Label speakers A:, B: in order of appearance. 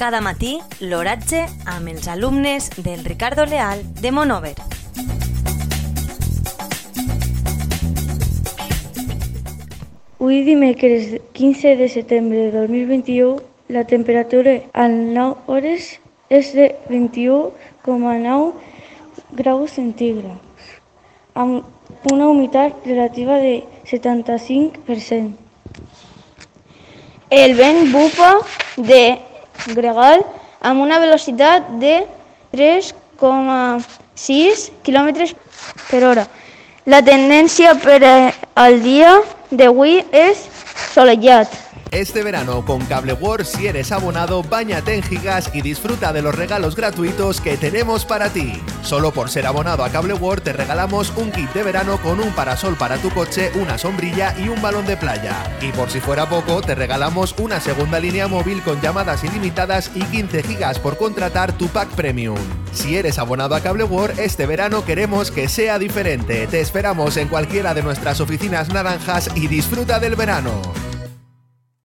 A: Cada matí l'oratge amb els alumnes del Ricardo Leal de Monover.
B: Avui dimecres 15 de setembre de 2021 la temperatura a 9 hores és de 21,9 graus centígrads amb una humitat relativa de 75%.
C: El vent bufa de gregal amb una velocitat de 3,6 km per hora. La tendència per al dia d'avui és solellat.
D: Este verano con Cable World, si eres abonado, bañate en gigas y disfruta de los regalos gratuitos que tenemos para ti. Solo por ser abonado a Cable World te regalamos un kit de verano con un parasol para tu coche, una sombrilla y un balón de playa. Y por si fuera poco, te regalamos una segunda línea móvil con llamadas ilimitadas y 15 gigas por contratar tu pack premium. Si eres abonado a Cable World, este verano queremos que sea diferente. Te esperamos en cualquiera de nuestras oficinas naranjas y disfruta del verano.